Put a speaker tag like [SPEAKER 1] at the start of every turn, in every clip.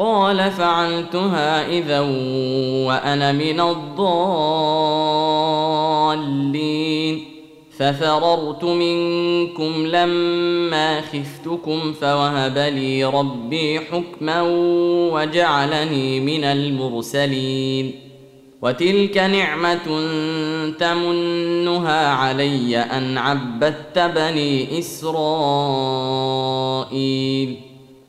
[SPEAKER 1] قال فعلتها إذا وأنا من الضالين. ففررت منكم لما خفتكم فوهب لي ربي حكما وجعلني من المرسلين. وتلك نعمة تمنها علي أن عبدت بني إسرائيل.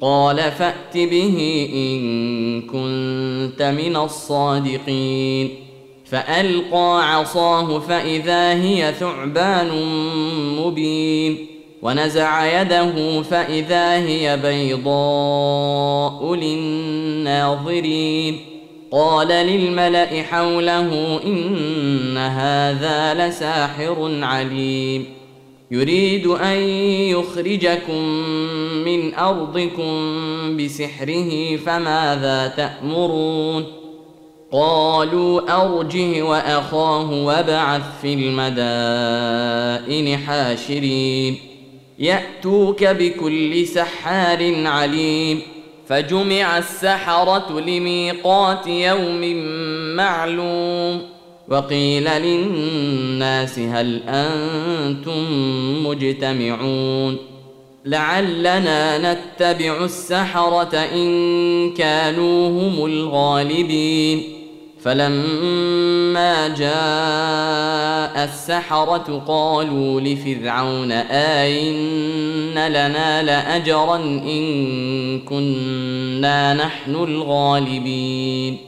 [SPEAKER 1] قال فأت به إن كنت من الصادقين. فألقى عصاه فإذا هي ثعبان مبين. ونزع يده فإذا هي بيضاء للناظرين. قال للملأ حوله إن هذا لساحر عليم. يريد أن يخرجكم من أرضكم بسحره فماذا تأمرون؟ قالوا أرجه وأخاه وابعث في المدائن حاشرين. يأتوك بكل سحار عليم. فجمع السحرة لميقات يوم معلوم. وقيل للناس هل أنتم مجتمعون لعلنا نتبع السحرة إن كانوا هم الغالبين فلما جاء السحرة قالوا لفرعون آئن لنا لأجرا إن كنا نحن الغالبين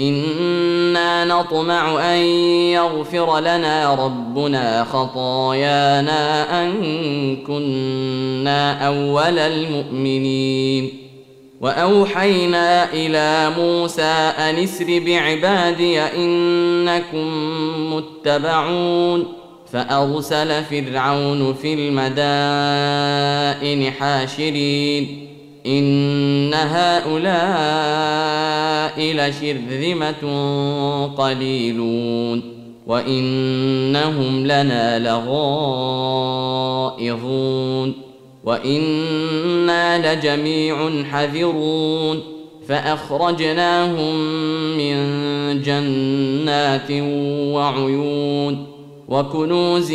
[SPEAKER 1] أنا نطمع ان يغفر لنا ربنا خطايانا ان كنا اول المؤمنين واوحينا إلى موسى ان اسر بعبادي انكم متبعون فارسل فرعون في المدائن حاشرين ان هؤلاء لشرذمه قليلون وانهم لنا لغائظون وأنا لجميع حذرون فاخرجناهم من جنات وعيون وكنوز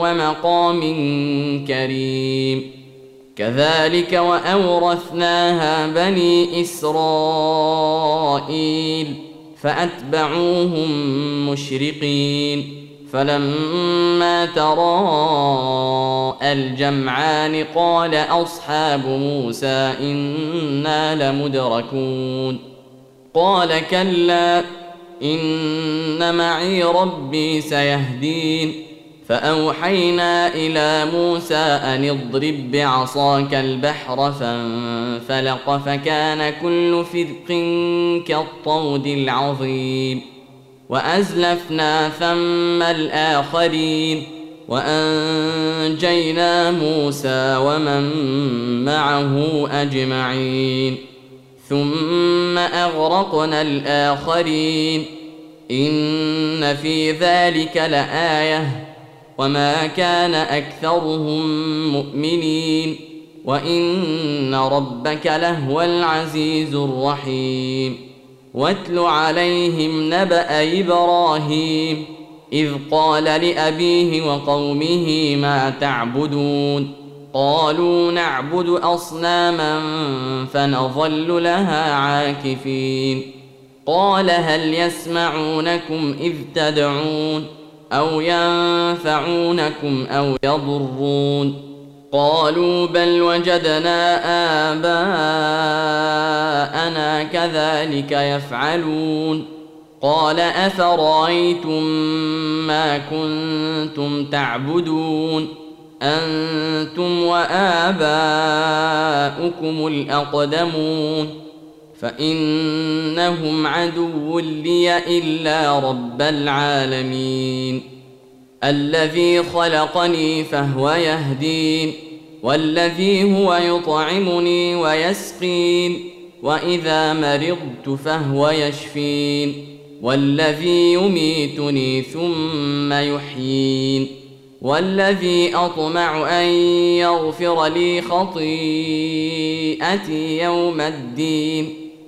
[SPEAKER 1] ومقام كريم كذلك وأورثناها بني إسرائيل فأتبعوهم مشرقين فلما تراءى الجمعان قال أصحاب موسى إنا لمدركون قال كلا إن معي ربي سيهدين فأوحينا إلى موسى أن اضرب بعصاك البحر فانفلق فكان كل فرق كالطود العظيم وأزلفنا ثم الآخرين وأنجينا موسى ومن معه أجمعين ثم أغرقنا الآخرين إن في ذلك لآيةٌ وما كان اكثرهم مؤمنين وان ربك لهو العزيز الرحيم واتل عليهم نبا إبراهيم اذ قال لابيه وقومه ما تعبدون قالوا نعبد اصناما فنظل لها عاكفين قال هل يسمعونكم اذ تدعون أو ينفعونكم أو يضرون قالوا بل وجدنا آباءنا كذلك يفعلون قال أفرأيتم ما كنتم تعبدون أنتم وآباؤكم الأقدمون فإنهم عدو لي إلا رب العالمين. الذي خلقني فهو يهدين والذي هو يطعمني ويسقين وإذا مرضت فهو يشفين والذي يميتني ثم يحيين والذي أطمع أن يغفر لي خطيئتي يوم الدين.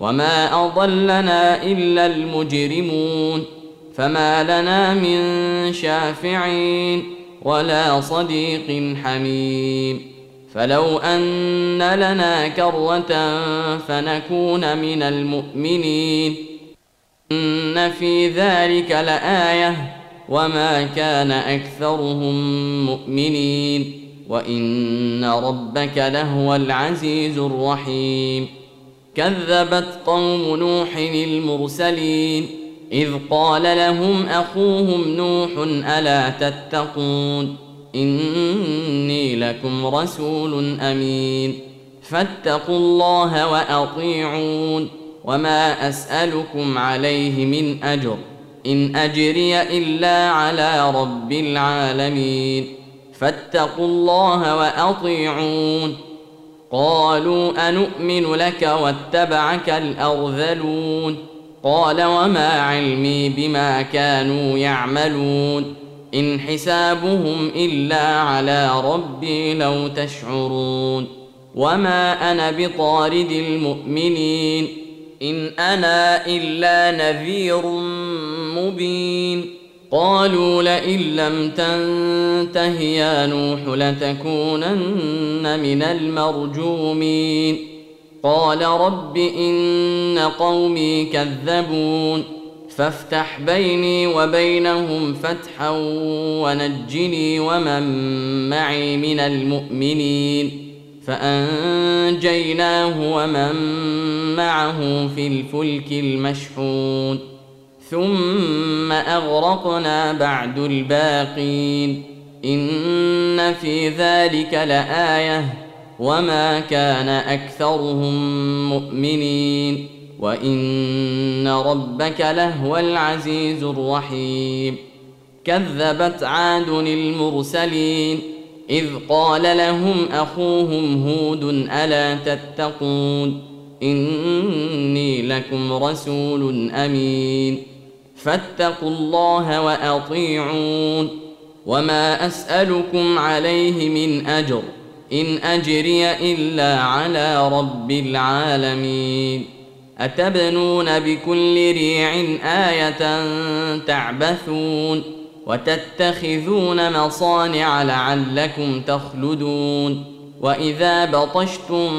[SPEAKER 1] وما اضلنا الا المجرمون فما لنا من شافعين ولا صديق حميم فلو ان لنا كره فنكون من المؤمنين ان في ذلك لايه وما كان اكثرهم مؤمنين وان ربك لهو العزيز الرحيم كذبت قوم نوح المرسلين إذ قال لهم أخوهم نوح ألا تتقون إني لكم رسول أمين فاتقوا الله وأطيعون وما أسألكم عليه من أجر إن أجري إلا على رب العالمين فاتقوا الله وأطيعون قالوا انومن لك واتبعك الأرذلون؟ قال وما علمي بما كانوا يعملون. إن حسابهم إلا على ربي لو تشعرون. وما أنا بطارد المؤمنين. إن أنا إلا نذير مبين. قالوا لئن لم تنته يا نوح لتكونن من المرجومين. قال رب إن قومي كذبون. فافتح بيني وبينهم فتحا ونجني ومن معي من المؤمنين. فأنجيناه ومن معه في الفلك المشحون. ثم أغرقنا بعد الباقين. إن في ذلك لآية. وما كان أكثرهم مؤمنين. وإن ربك لهو العزيز الرحيم. كذبت عاد المرسلين. إذ قال لهم أخوهم هود ألا تتقون. إني لكم رسول أمين. فاتقوا الله وأطيعون. وما أسألكم عليه من أجر. إن أجري إلا على رب العالمين. أتبنون بكل ريع آية تعبثون. وتتخذون مصانع لعلكم تخلدون. وإذا بطشتم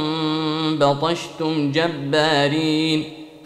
[SPEAKER 1] بطشتم جبارين.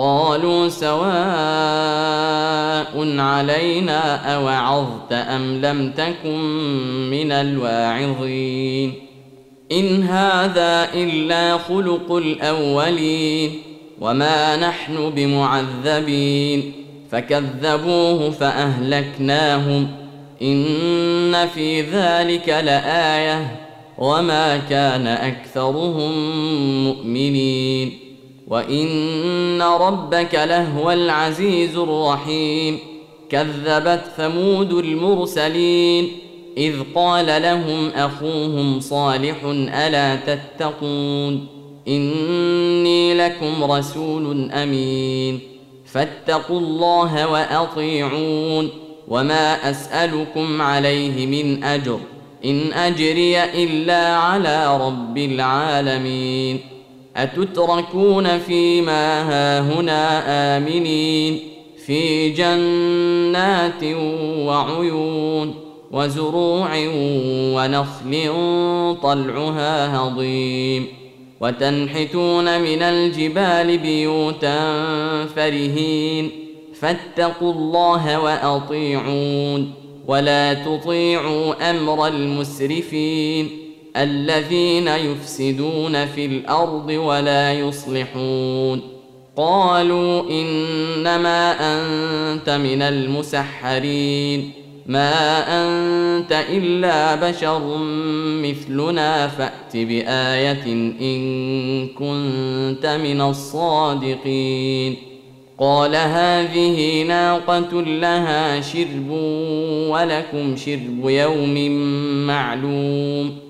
[SPEAKER 1] قالوا سواء علينا أوعظت أم لم تكن من الواعظين إن هذا إلا خلق الأولين وما نحن بمعذبين فكذبوه فأهلكناهم إن في ذلك لآية وما كان أكثرهم مؤمنين وان ربك لهو العزيز الرحيم كذبت ثمود المرسلين اذ قال لهم اخوهم صالح الا تتقون اني لكم رسول امين فاتقوا الله واطيعون وما اسالكم عليه من اجر ان اجري الا على رب العالمين أتتركون فيما هاهنا آمنين في جنات وعيون وزروع ونخل طلعها هضيم وتنحتون من الجبال بيوتا فرهين فاتقوا الله وأطيعون ولا تطيعوا أمر المسرفين الذين يفسدون في الأرض ولا يصلحون. قالوا إنما أنت من المسحرين. ما أنت إلا بشر مثلنا. فأت بآية إن كنت من الصادقين. قال هذه ناقة لها شرب ولكم شرب يوم معلوم.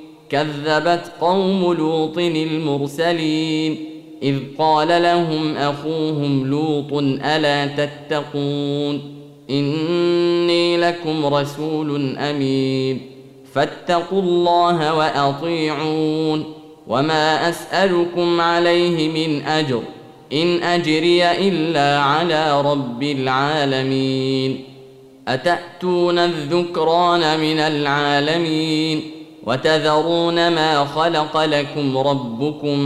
[SPEAKER 1] كذبت قوم لوط المرسلين إذ قال لهم أخوهم لوط ألا تتقون إني لكم رسول أمين فاتقوا الله وأطيعون وما أسألكم عليه من أجر إن أجري إلا على رب العالمين أتأتون الذكران من العالمين وتذرون ما خلق لكم ربكم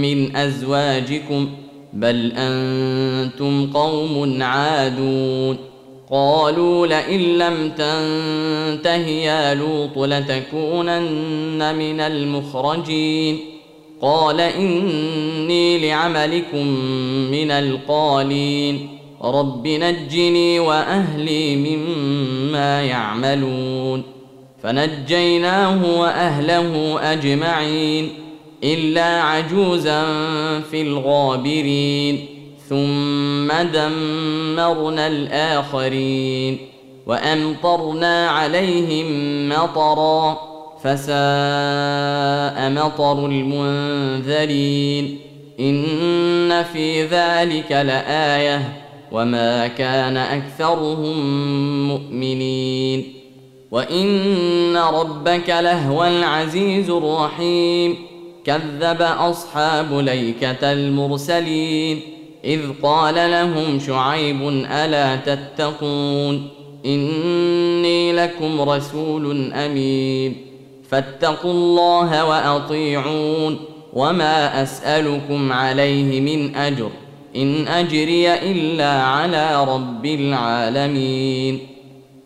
[SPEAKER 1] من أزواجكم بل أنتم قوم عادون قالوا لئن لم تنته يا لوط لتكونن من المخرجين قال إني لعملكم من القالين رب نجني وأهلي مما يعملون فنجيناه وأهله أجمعين إلا عجوزا في الغابرين ثم دمرنا الآخرين وأمطرنا عليهم مطرا فساء مطر المنذرين. إن في ذلك لآية وما كان أكثرهم مؤمنين. وان ربك لهو العزيز الرحيم كذب اصحاب ليكه المرسلين اذ قال لهم شعيب الا تتقون اني لكم رسول امين فاتقوا الله واطيعون وما اسالكم عليه من اجر ان اجري الا على رب العالمين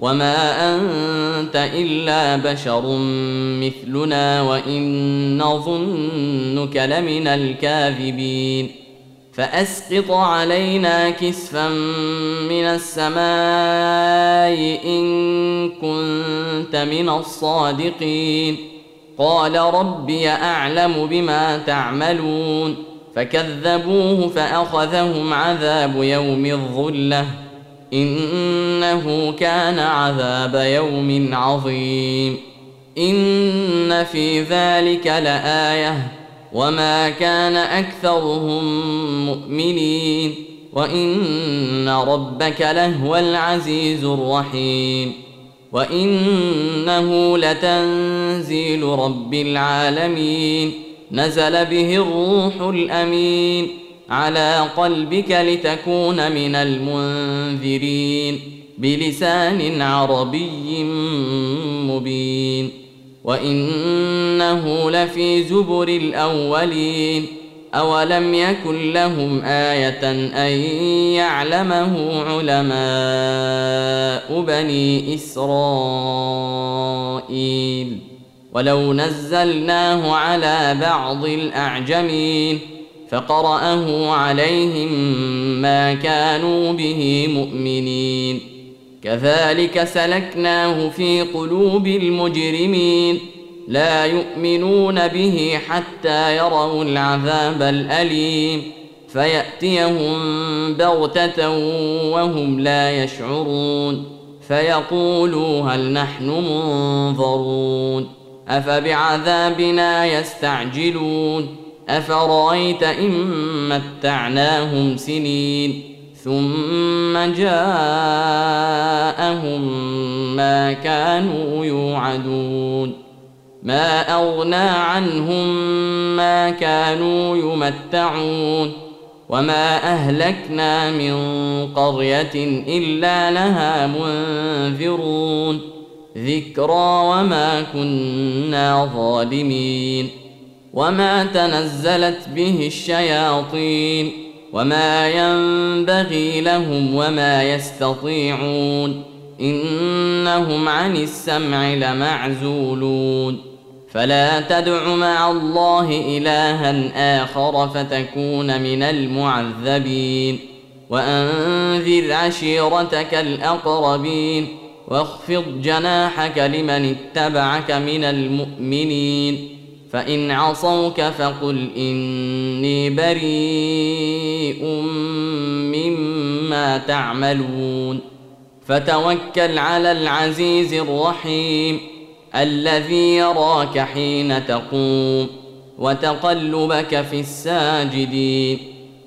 [SPEAKER 1] وما انت الا بشر مثلنا وان نظنك لمن الكاذبين فاسقط علينا كسفا من السماء ان كنت من الصادقين قال ربي اعلم بما تعملون فكذبوه فاخذهم عذاب يوم الظله إنه كان عذاب يوم عظيم. إن في ذلك لآية. وما كان أكثرهم مؤمنين. وإن ربك لهو العزيز الرحيم. وإنه لتنزيل رب العالمين. نزل به الروح الأمين. على قلبك لتكون من المنذرين. بلسان عربي مبين وإنه لفي زبر الأولين أولم يكن لهم آية أن يعلمه علماء بني إسرائيل ولو نزلناه على بعض الأعجمين فقرأه عليهم ما كانوا به مؤمنين كذلك سلكناه في قلوب المجرمين. لا يؤمنون به حتى يروا العذاب الأليم. فيأتيهم بغتة وهم لا يشعرون. فيقولوا هل نحن منظرون. أفبعذابنا يستعجلون؟ أفرأيت إن متعناهم سنين؟ ثم جاءهم ما كانوا يوعدون. ما أغنى عنهم ما كانوا يمتعون. وما أهلكنا من قرية إلا لها منذرون. ذكرى وما كنا ظالمين. وما تنزلت به الشياطين. وما ينبغي لهم وما يستطيعون انهم عن السمع لمعزولون فلا تدع مع الله الها اخر فتكون من المعذبين وانذر عشيرتك الاقربين واخفض جناحك لمن اتبعك من المؤمنين فإن عصوك فقل إني بريء مما تعملون. فتوكل على العزيز الرحيم الذي يراك حين تقوم وتقلبك في الساجدين.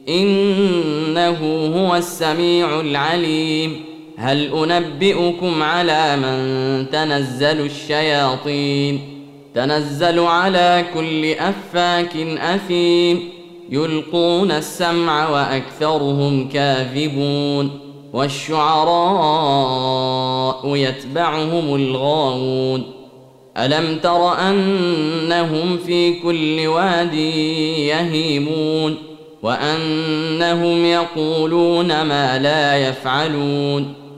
[SPEAKER 1] إنه هو السميع العليم. هل أنبئكم على من تنزل الشياطين؟ تنزل على كل أفاك أثيم. يلقون السمع وأكثرهم كاذبون. والشعراء يتبعهم الغاوون. ألم تر أنهم في كل واد يهيمون؟ وأنهم يقولون ما لا يفعلون.